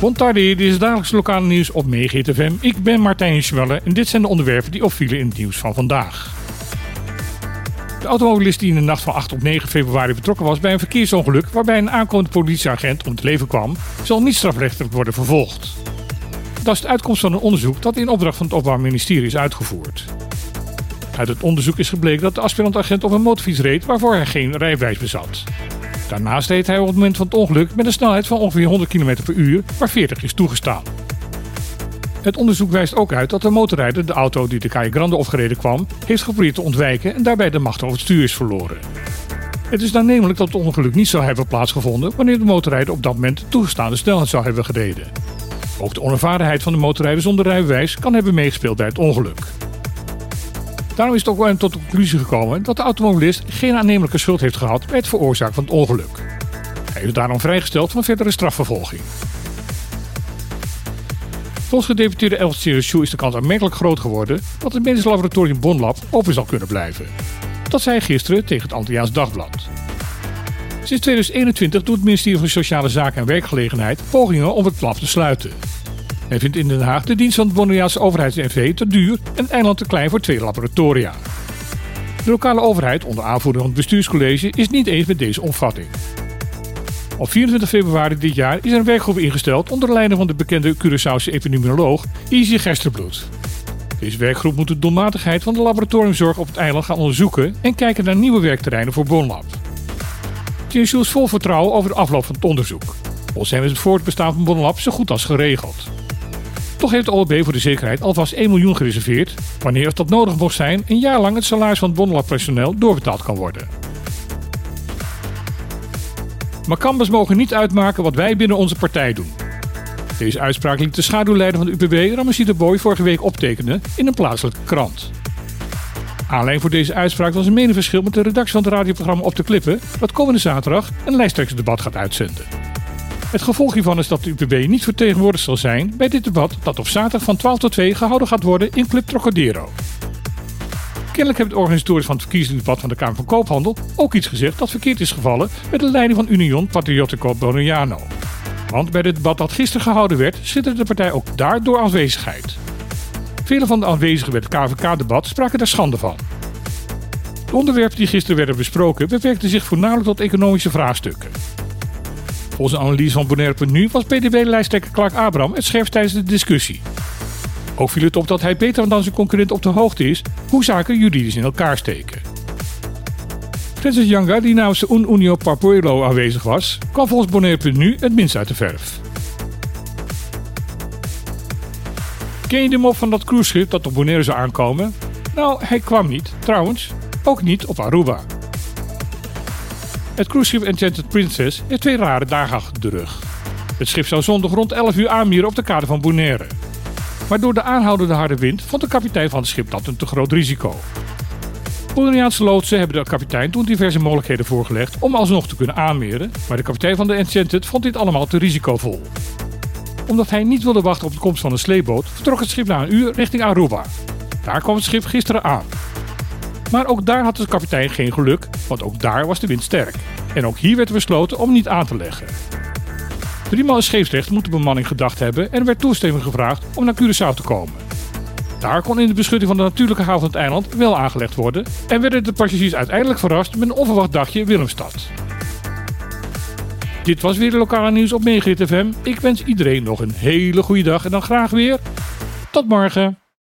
Bontardi, dit is het dagelijks lokale nieuws op MeeGTFM. Ik ben Martijn Schwelle en dit zijn de onderwerpen die opvielen in het nieuws van vandaag. De automobilist die in de nacht van 8 op 9 februari betrokken was bij een verkeersongeluk waarbij een aankomende politieagent om het leven kwam, zal niet strafrechtelijk worden vervolgd. Dat is de uitkomst van een onderzoek dat in opdracht van het Openbaar Ministerie is uitgevoerd. Uit het onderzoek is gebleken dat de aspirantagent op een motorfiets reed waarvoor hij geen rijbewijs bezat. Daarnaast reed hij op het moment van het ongeluk met een snelheid van ongeveer 100 km per uur, waar 40 is toegestaan. Het onderzoek wijst ook uit dat de motorrijder de auto die de Calle Grande opgereden kwam, heeft geprobeerd te ontwijken en daarbij de macht over het stuur is verloren. Het is namelijk dat het ongeluk niet zou hebben plaatsgevonden wanneer de motorrijder op dat moment de toegestaande snelheid zou hebben gereden. Ook de onervarenheid van de motorrijder zonder rijbewijs kan hebben meegespeeld bij het ongeluk. Daarom is het ook wel tot de conclusie gekomen dat de automobilist geen aannemelijke schuld heeft gehad bij het veroorzaken van het ongeluk. Hij is daarom vrijgesteld van verdere strafvervolging. Volgens gedeputeerde Elfstier Sjoe is de kans aanmerkelijk groot geworden dat het medisch laboratorium Bonlab open zal kunnen blijven. Dat zei gisteren tegen het Antilliaans Dagblad. Sinds 2021 doet het ministerie van Sociale Zaken en Werkgelegenheid pogingen om het lab te sluiten. Men vindt in Den Haag de dienst van het Bonaireaanse overheids-NV te duur en eiland te klein voor twee laboratoria. De lokale overheid, onder aanvoering van het bestuurscollege, is niet eens met deze omvatting. Op 24 februari dit jaar is er een werkgroep ingesteld onder leiding van de bekende Curaçaose epidemioloog Izzy Gesterbloed. Deze werkgroep moet de doelmatigheid van de laboratoriumzorg op het eiland gaan onderzoeken en kijken naar nieuwe werkterreinen voor Bonlab. TNSU is vol vertrouwen over de afloop van het onderzoek. Volgens hem is het voortbestaan van Bonlab zo goed als geregeld. Toch heeft de OLB voor de zekerheid alvast 1 miljoen gereserveerd, wanneer dat nodig mocht zijn een jaar lang het salaris van het Bonlab personeel doorbetaald kan worden. Makambas mogen niet uitmaken wat wij binnen onze partij doen. Deze uitspraak liet de schaduwleider van de UPB, Ramesita Boy, vorige week optekenen in een plaatselijke krant. Aanleiding voor deze uitspraak was een meningsverschil met de redactie van het radioprogramma Op de Klippen, dat komende zaterdag een lijsttrekkersdebat gaat uitzenden. Het gevolg hiervan is dat de UPB niet vertegenwoordigd zal zijn bij dit debat dat op zaterdag van 12 tot 2 gehouden gaat worden in Club Trocadero. Kennelijk hebben de organisatoren van het verkiezingsdebat van de Kamer van Koophandel ook iets gezegd dat verkeerd is gevallen met de leiding van Union Patriottico Boniano. Want bij het debat dat gisteren gehouden werd, schitterde de partij ook daar door aanwezigheid. Vele van de aanwezigen bij het KVK-debat spraken daar schande van. De onderwerpen die gisteren werden besproken beperkten zich voornamelijk tot economische vraagstukken. Volgens een analyse van Bonaire.nu was PDB-lijsttrekker Clark Abraham het scherpst tijdens de discussie. Ook viel het op dat hij beter dan zijn concurrent op de hoogte is hoe zaken juridisch in elkaar steken. Francis Younger, die namens de Un Unio Papuelo aanwezig was, kwam volgens Bonaire.nu het minst uit de verf. Ken je de mop van dat cruiseschip dat op Bonaire zou aankomen? Nou, hij kwam niet, trouwens, ook niet op Aruba. Het cruiseschip Enchanted Princess heeft twee rare dagen achter de rug. Het schip zou zondag rond 11 uur aanmieren op de kade van Bonaire. Maar door de aanhoudende harde wind vond de kapitein van het schip dat een te groot risico. Bonaireaanse loodsen hebben de kapitein toen diverse mogelijkheden voorgelegd om alsnog te kunnen aanmeren, maar de kapitein van de Enchanted vond dit allemaal te risicovol. Omdat hij niet wilde wachten op de komst van een sleepboot, vertrok het schip na een uur richting Aruba. Daar kwam het schip gisteren aan. Maar ook daar had de kapitein geen geluk, want ook daar was de wind sterk. En ook hier werd besloten om niet aan te leggen. Driemaal scheepsrecht moet de bemanning gedacht hebben en er werd toestemming gevraagd om naar Curaçao te komen. Daar kon in de beschutting van de natuurlijke haven van het eiland wel aangelegd worden en werden de passagiers uiteindelijk verrast met een onverwacht dagje Willemstad. Dit was weer de lokale nieuws op Megahit FM. Ik wens iedereen nog een hele goede dag en dan graag weer tot morgen.